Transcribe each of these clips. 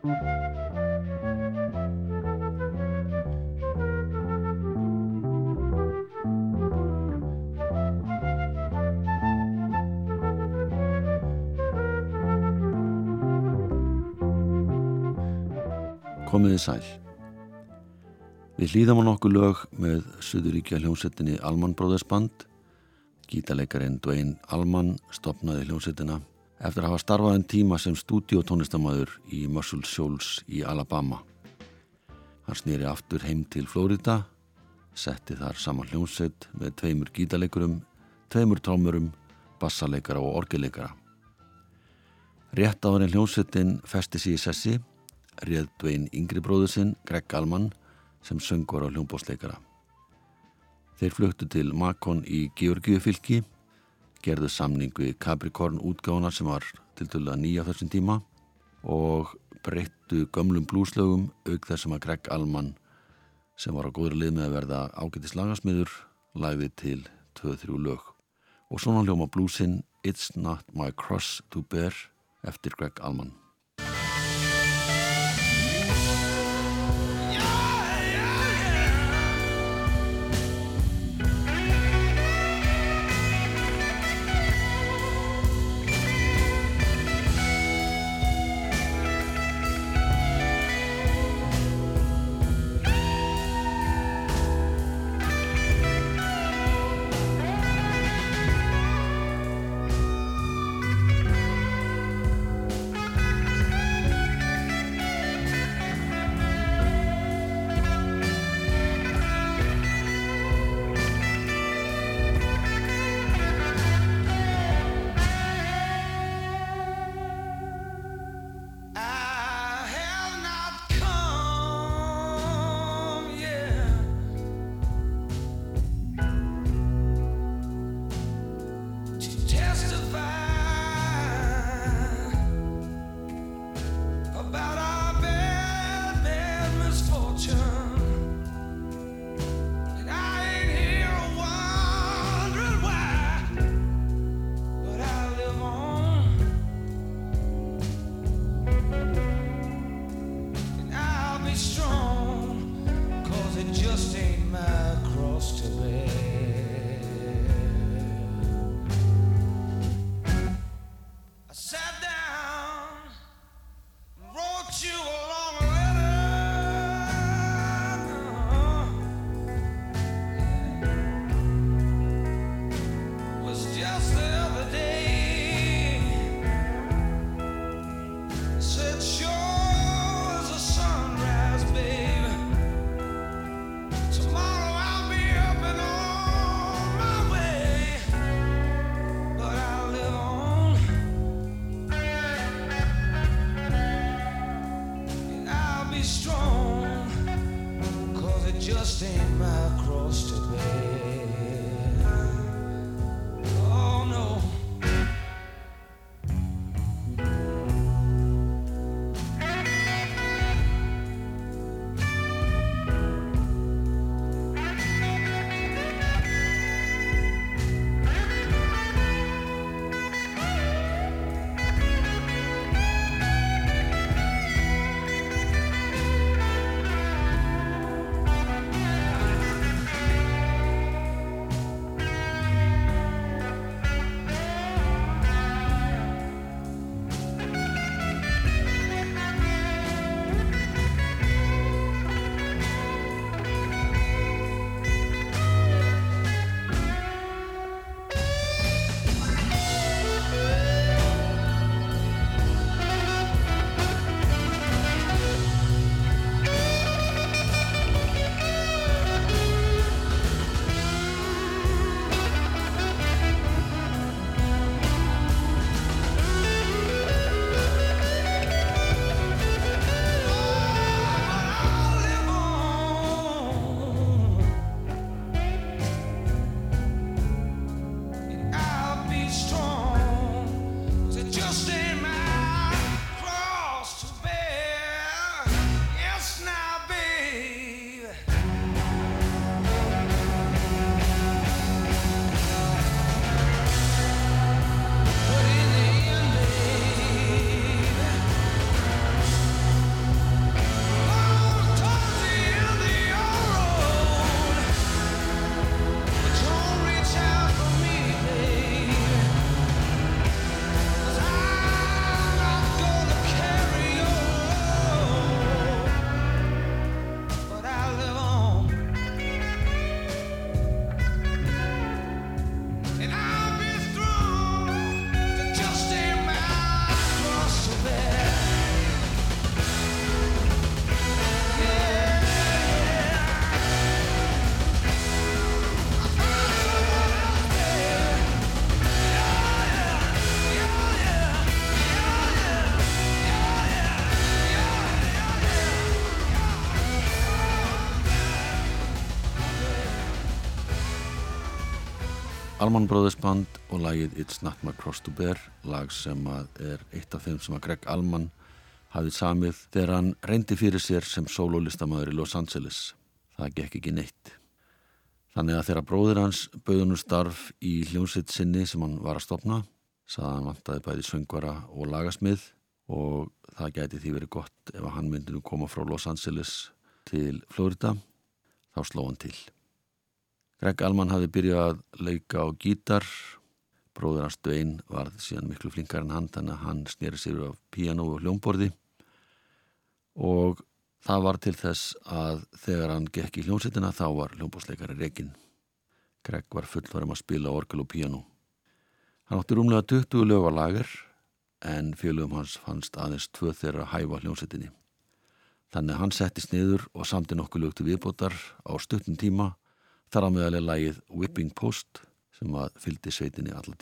Komiði sæl. Við hlýðum á nokkuð lög með Suðuríkja hljómsettinni Alman Brothers Band. Gítaleikarin Dwayne Alman stopnaði hljómsettina eftir að hafa starfað en tíma sem stúdíotónistamæður í Muscle Shoals í Alabama. Hann snýri aftur heim til Florida, setti þar saman hljómsett með tveimur gítaleikurum, tveimur trámurum, bassaleikara og orgeleikara. Rétt á henni hljómsettin festi sér í sessi réð dvein yngri bróður sinn, Greg Allman, sem söngur á hljómbósleikara. Þeir fluttu til Makon í Georgiufylki, gerðu samningu í Capricorn útgána sem var til dæla nýja þessum tíma og breyttu gömlum blúslögum auk þessum að Greg Allman sem var á góður lið með að verða ágættis lagasmiður læði til 2-3 lög. Og svona hljóma blúsin It's Not My Cross to Bear eftir Greg Allman. Alman Brothers Band og lagið It's Not My Cross to Bear lag sem er eitt af þeim sem að Greg Alman hafið samið þegar hann reyndi fyrir sér sem sololistamöður í Los Angeles. Það gekk ekki neitt. Þannig að þegar bróður hans bauðunum starf í hljónsitt sinni sem hann var að stopna saða hann vantaði bæði söngvara og lagasmið og það gæti því verið gott ef hann myndi nú koma frá Los Angeles til Florida. Þá sló hann til Greg Allman hafi byrjað að leika á gítar. Bróður hans Dvein var síðan miklu flinkar en hann þannig að hann snýri sér á piano og hljómborði. Og það var til þess að þegar hann gekk í hljómsettina þá var hljómbósleikari Regin Greg var fullvarum að spila orgel og piano hann átti rúmlega 20 lög á lager en félögum hans fannst aðeins tvö þeirra að hæfa hljómsettinni þannig að hann settist niður og samti nokkuð lög til viðbótar á stuttum tíma þar á meðal er lægið Whipping Post sem að fyldi sveitinni alla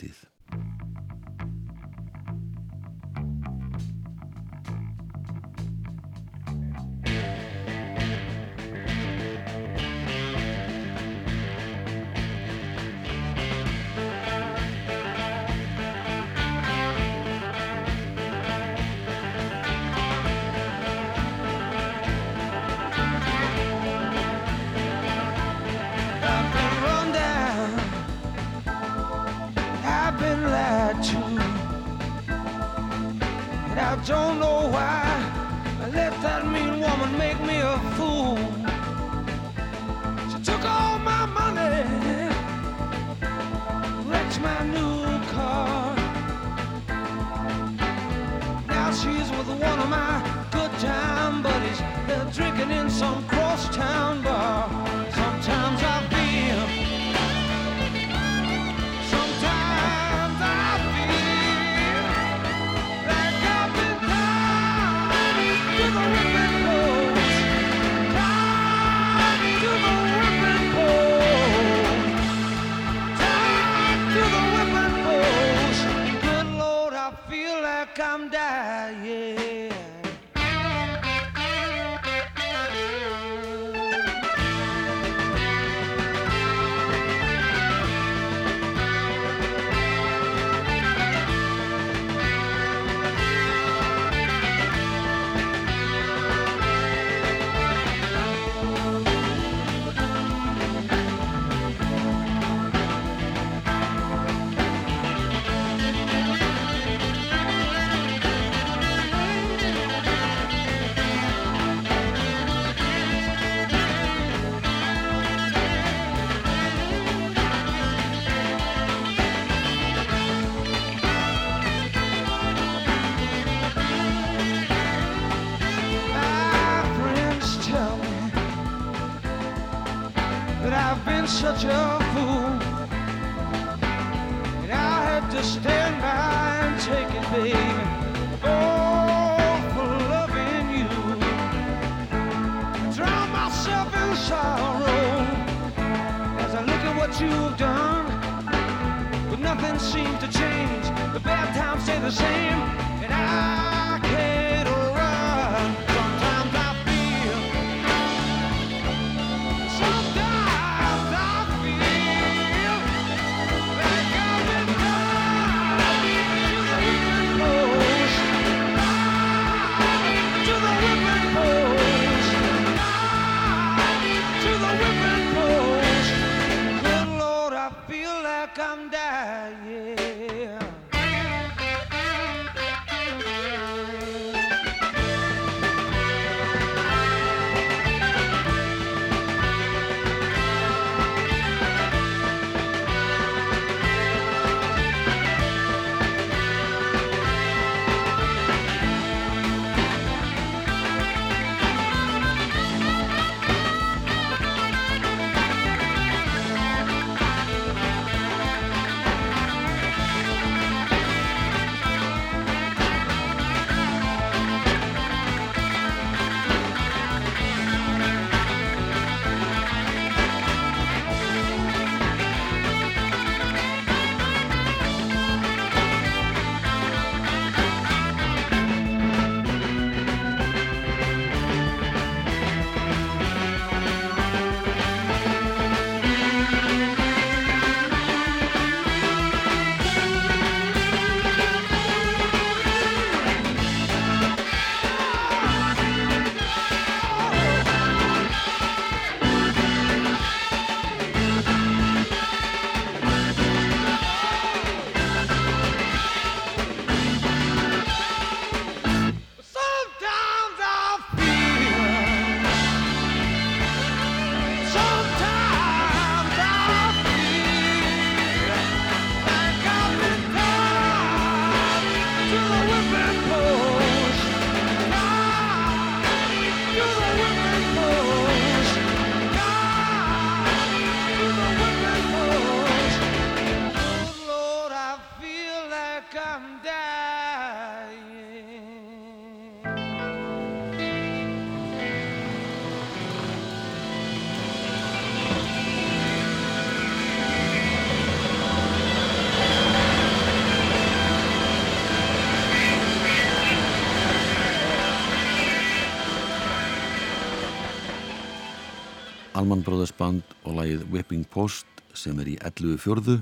Alman Brothers Band og lagið Whipping Post sem er í 11 fjörðu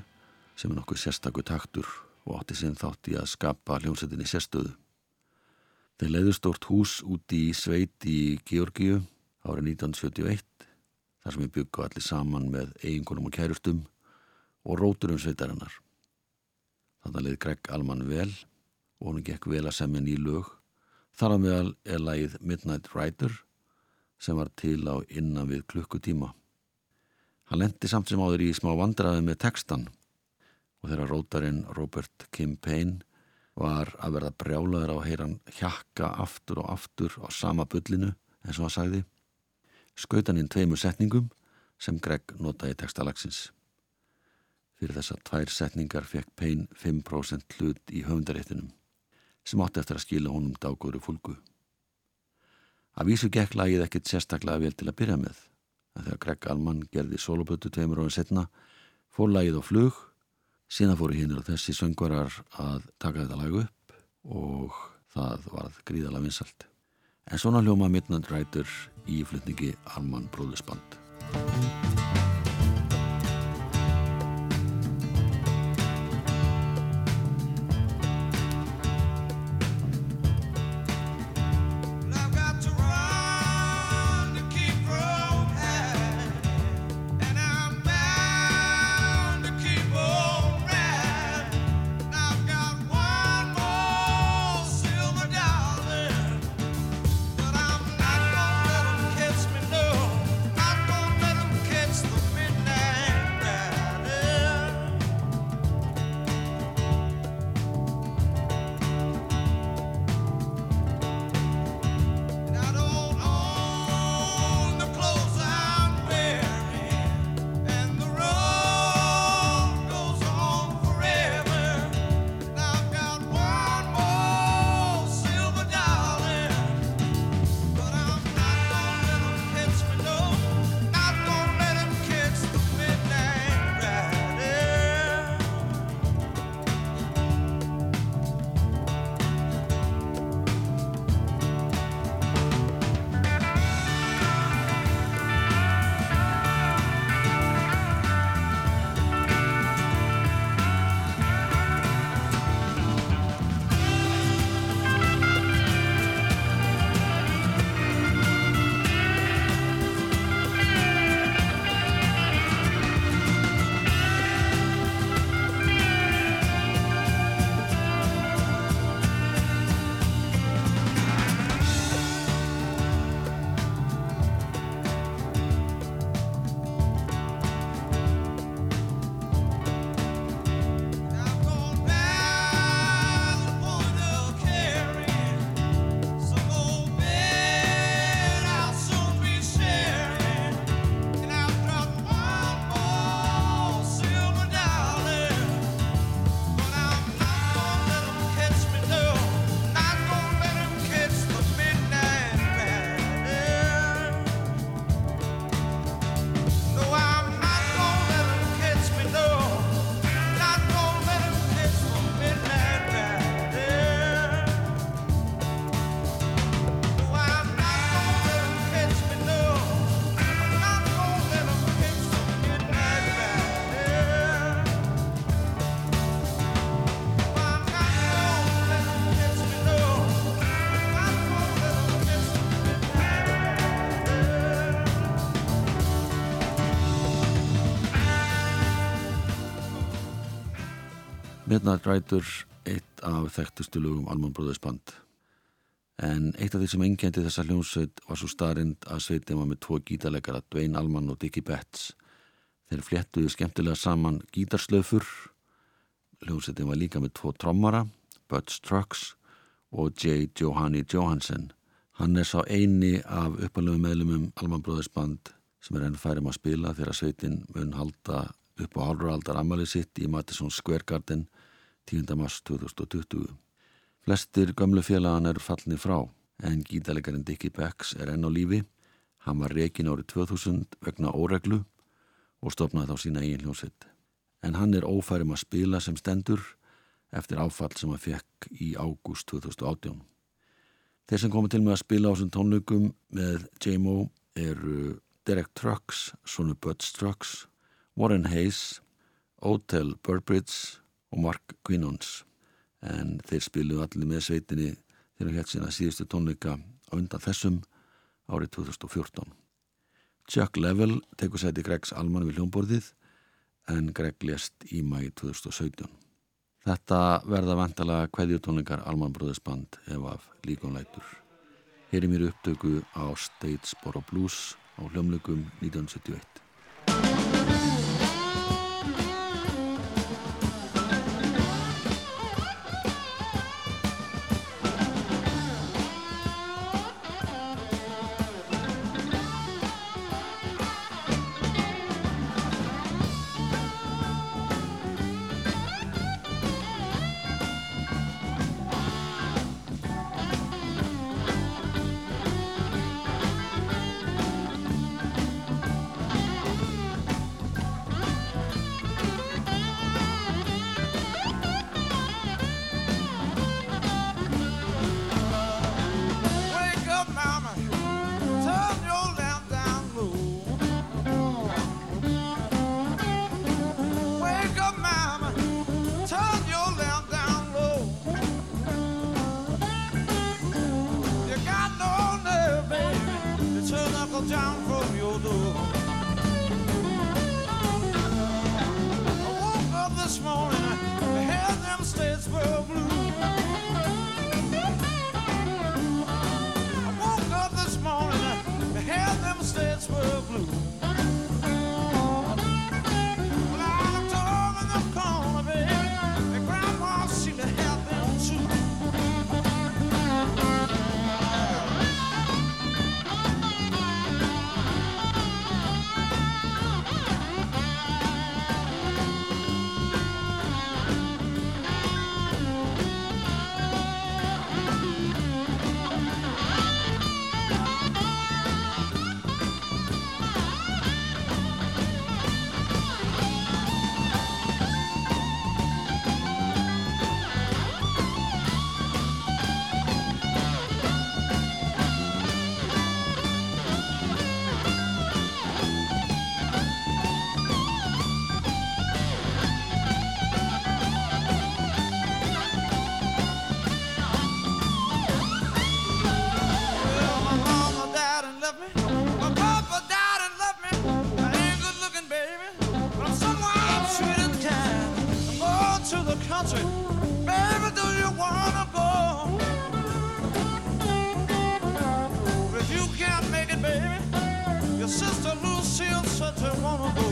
sem er nokkuð sérstakur taktur og átti sinn þátt í að skapa hljómsettinni sérstöðu. Þeir leiðu stort hús úti í sveit í Georgiu árið 1971 þar sem við byggum allir saman með eiginkonum og kærustum og róturum sveitarinnar. Þannig leið Greg Alman vel og hún gekk vel að semja ný lög. Þar að meðal er lagið Midnight Rider sem var til á innan við klukkutíma. Hann lendi samt sem áður í smá vandraði með textan og þegar rótarinn Robert Kim Payne var að verða brjálaður á að heyra hann hjakka aftur og aftur á sama bullinu eins og hann sagði skautan inn tveimu setningum sem Greg notaði textalagsins. Fyrir þess að tvær setningar fekk Payne 5% hlut í höfundaréttinum sem átti eftir að skila honum dágóru fólku. Að vísu gekk lagið ekkit sérstaklega vel til að byrja með. En þegar Greg Allman gerði solopötu tveimur ára setna fór lagið á flug. Síðan fóru hinnir á þessi söngvarar að taka þetta lag upp og það varð gríðala vinsalt en svona hljóma Midnight Rider í flutningi Allman Bróðusband Midnight Rider eitt af þekktustu lögum Alman Brothers Band. En eitt af því sem engendi þessa hljómsveit var svo starrend að sveitin var með tvo gítarleikara Dwayne Allman og Dickie Betts. Þeir fléttuðu skemmtilega saman gítarslöfur. Hljómsveitin var líka með tvo trommara Bud Strux og J. Johanni Johansen. Hann er sá eini af uppalöfu meðlumum Alman Brothers Band sem er enn færum að spila þegar sveitin mun halda upp á hálfraldar amalið sitt í Madison Square Garden 10. mars 2020. Flestir gömlu félagan eru fallni frá en gítalegarinn Dickie Becks er enn á lífi. Hann var reygin árið 2000 vegna óreglu og stopnaði þá sína eigin hljómsveit. En hann er ófærum að spila sem stendur eftir áfall sem hann fekk í ágúst 2018. Þeir sem komið til með að spila á þessum tónleikum með J-Mo eru Derek Trucks, Sonu Butts Trucks, Warren Hayes, Otel Burbridge og Mark Quinons en þeir spiluðu allir með sveitinni þegar hér sína síðustu tónleika á undan þessum árið 2014. Chuck Level tekur sæti Gregs Alman við hljómborðið en Greg lést í mægi 2017. Þetta verða vantalega kveðjutónleikar Alman Brothers ef af líkonleitur. Hér er mér upptöku á State Sport Blues á hljómlögum 1971. wanna.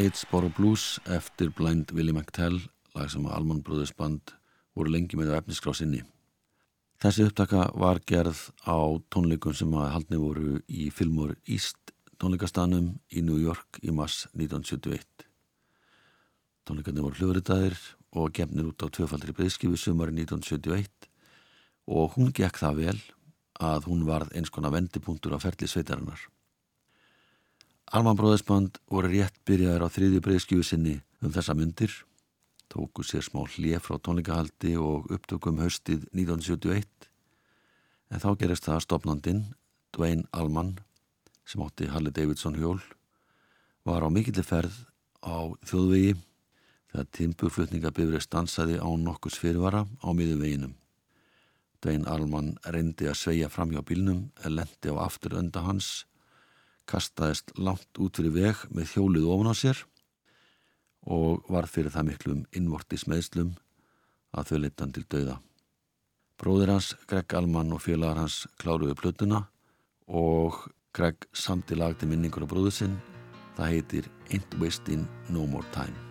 Statesboro Blues eftir Blind Willie McTell lag sem að Alman Brothers band voru lengi með efniskrá sinni. Þessi upptaka var gerð á tónleikum sem að haldni voru í Fillmore East tónleikastanum í New York í mass 1971. Tónleikarnir voru hljóðritaðir og gefnir út á tvöfaldri breyðskifu sumari 1971 og hún gekk það vel að hún varð eins konar vendipunktur á ferli sveitarinnar. Alman Bróðisband voru rétt byrjaðir á þriðju breyðskifu sinni um þessa myndir, tóku sér smá hlið frá tónleikahaldi og upptökum haustið 1971 en þá gerist það stopnandinn, Dwayne Allman, sem átti Harley Davidson hjól, var á mikillir ferð á þjóðvegi þegar timpuflutningabifrið stansaði á nokkus fyrirvara á miðum veginum. Dvein Alman reyndi að sveia fram hjá bílnum, lendi á aftur önda hans, kastaðist langt út fyrir veg með hjólið ofan á sér og var fyrir það miklum innvortis meðslum að þau leittan til dauða. Bróðir hans, Greg Alman og félagar hans kláruðu plötuna og Greg samti lagti minningur á bróðu sinn. Það heitir Ain't Wasting No More Time.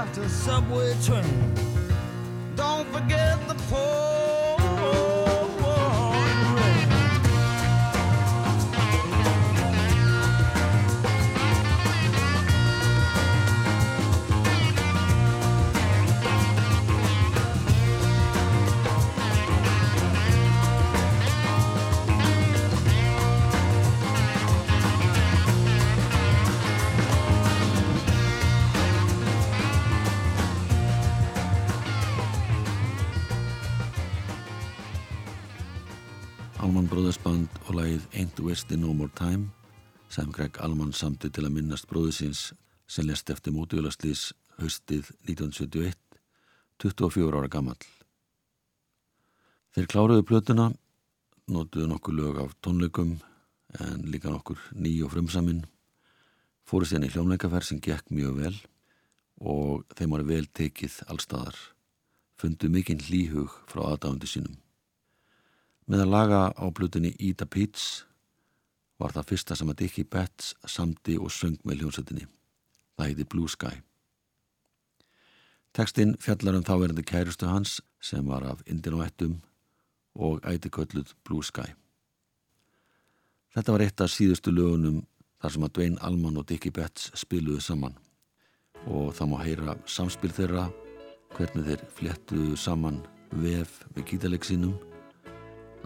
after subway train. Don't forget the poor. Wasting No More Time sem Greg Allman samti til að minnast bróðisins sem lest eftir mótjólaslís haustið 1971 24 ára gammal Þeir kláruðu plötuna notuðu nokkur lög af tónleikum en líka nokkur ný og frumsaminn fóru sérna í hljómleikaferð sem gekk mjög vel og þeim var vel tekið allstaðar fundu mikinn hlýhug frá aðdáðandi sínum. Með að laga á blutinni Ida Peets var það fyrsta sem að Dickie Betts samdi og söng með hljómsveitinni. Það heiti Blue Sky. Tekstinn fjallar um þáverandi kærustu hans sem var af Indin og æti kölluð Blue Sky. Þetta var eitt af síðustu lögunum þar sem að Dwayne Allman og Dickie Betts spiluðu saman og það má heyra samspil þeirra hvernig þeir fléttuðu saman vef með gítaleg sínum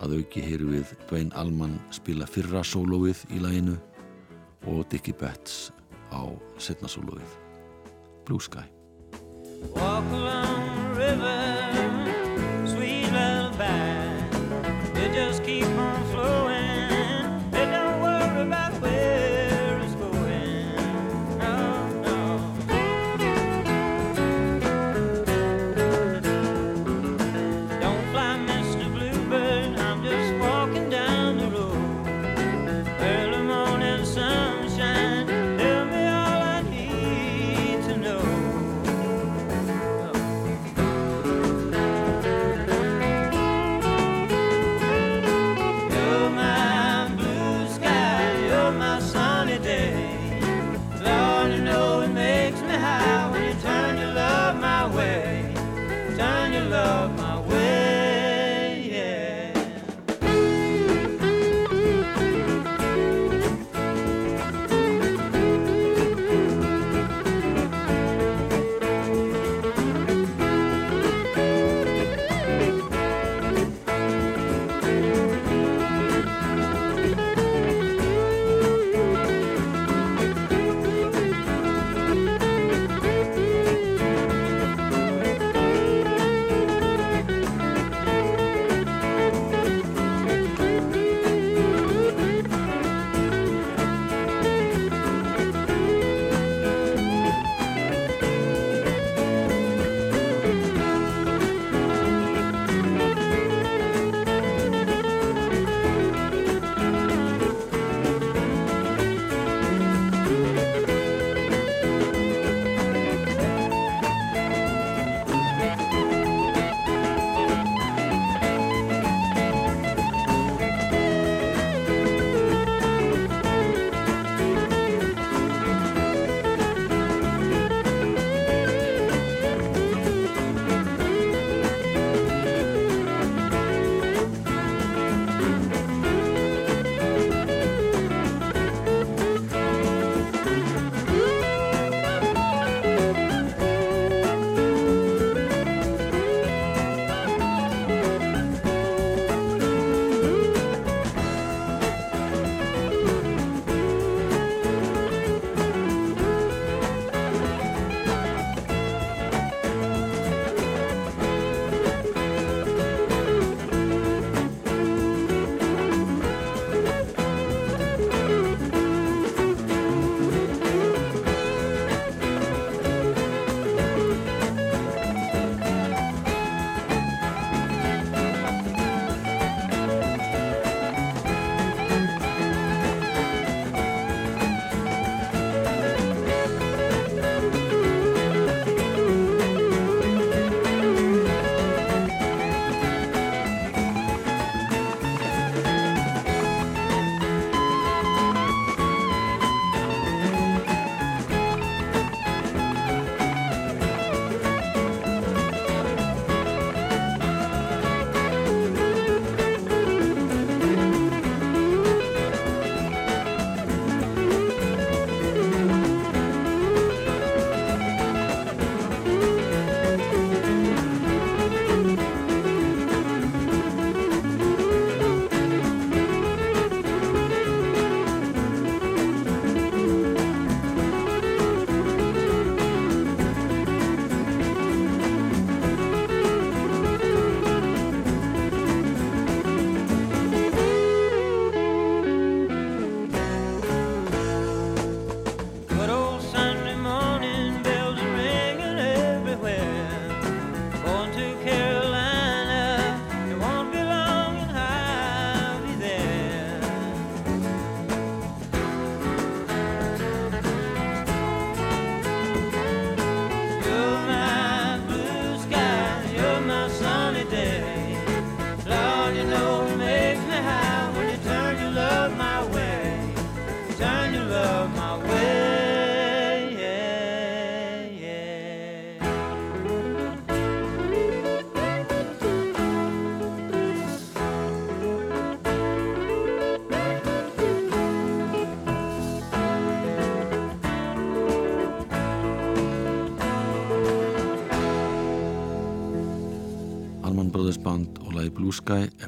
að auki heyru við Dwayne Allman spila fyrra sólóið í læginu og Dickie Betts á setna sólóið. Blue Sky. Walk along the river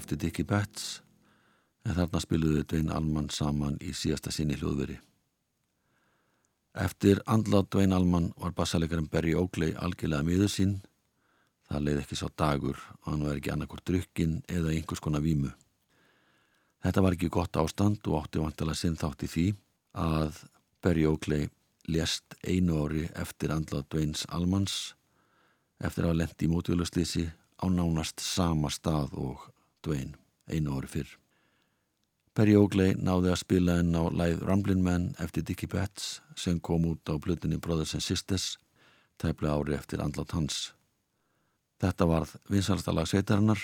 eftir Dickie Betts en þarna spiluðu Dvein Alman saman í síðasta sinni hljóðveri. Eftir andlátt Dvein Alman var bassalegarinn Berry Oakley algjörlega miður sín. Það leiði ekki sá dagur og hann var ekki annarkort drukkin eða einhvers konar vímu. Þetta var ekki gott ástand og átti vantilega sinn þátt í því að Berry Oakley lést einu ári eftir andlátt Dveins Almans eftir að lendi í mótvíluslýsi á nánast sama stað og Dvein einu ári fyrr. Perry Oakley náði að spila enn á live Ramblin' Man eftir Dickie Betts sem kom út á blutinni Brothers and Sisters tæplega ári eftir andlátt hans. Þetta varð vinsalstalag sveitarinnar.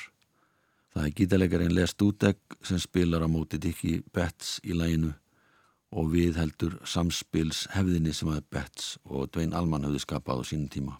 Það er gítalegarinn Les Dudek sem spilar á móti Dickie Betts í læginu og við heldur samspils hefðinni sem að Betts og Dwayne Allman höfðu skapað á sínum tíma.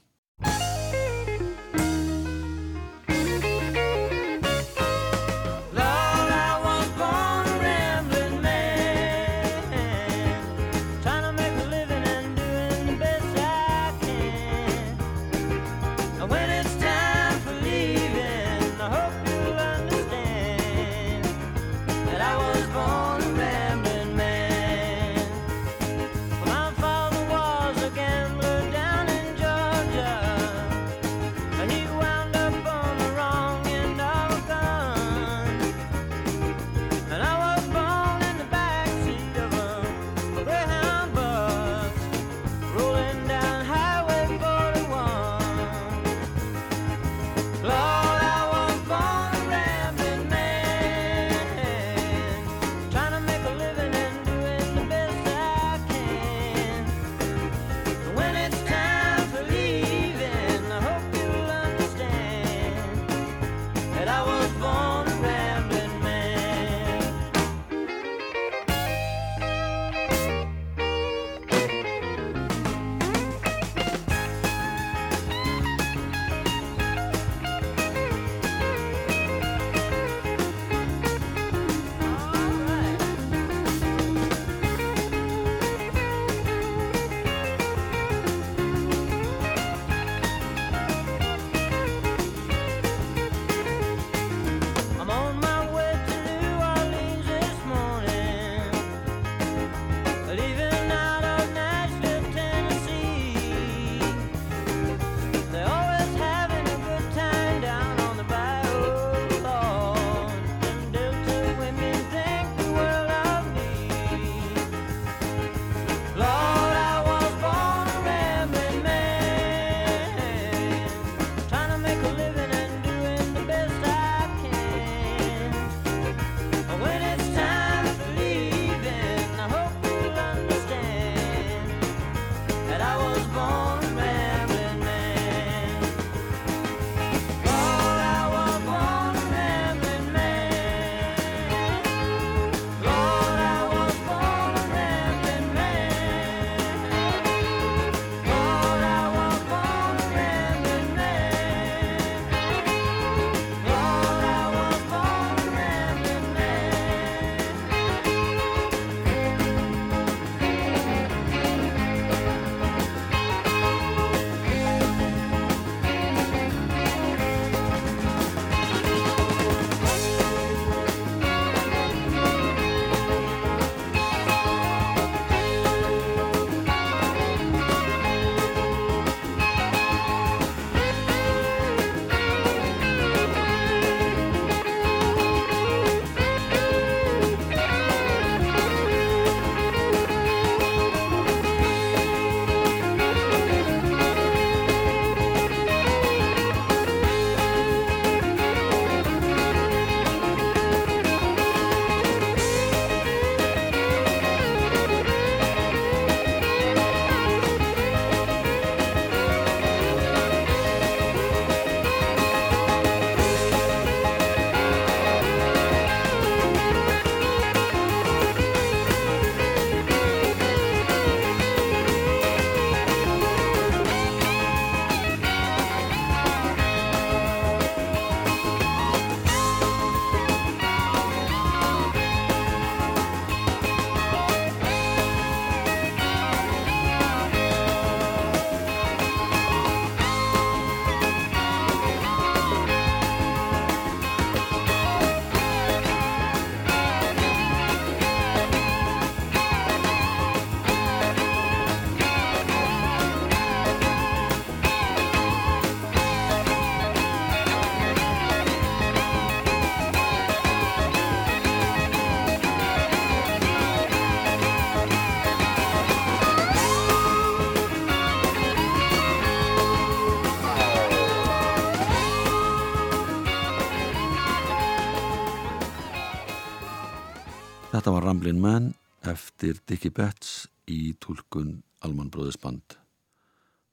Þetta var Ramblin' Man eftir Dickie Betts í tólkun Alman Brothers Band.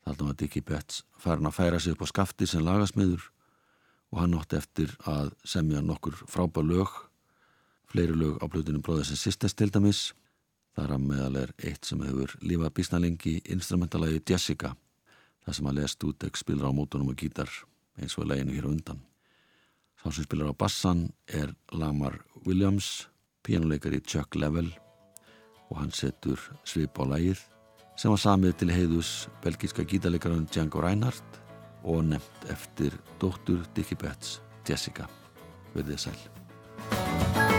Þarna var Dickie Betts farin að færa sig upp á skafti sem lagasmiður og hann átti eftir að semja nokkur frábær lög, fleiri lög á blöðunum Brothers Sisters til dæmis. Þar að meðal er eitt sem hefur lífað bísnalengi instrumentalagi Jessica, það sem að Les Dudek spilar á mótunum og gítar eins og leginu hér undan. Sá sem spilar á bassan er Lamar Williams, pínuleikari Chuck Level og hann setur svip á lægið sem var samið til heiðus belgíska gítarleikarinn Django Reinhardt og nefnt eftir dóttur Dickie Betts, Jessica, verðið sæl.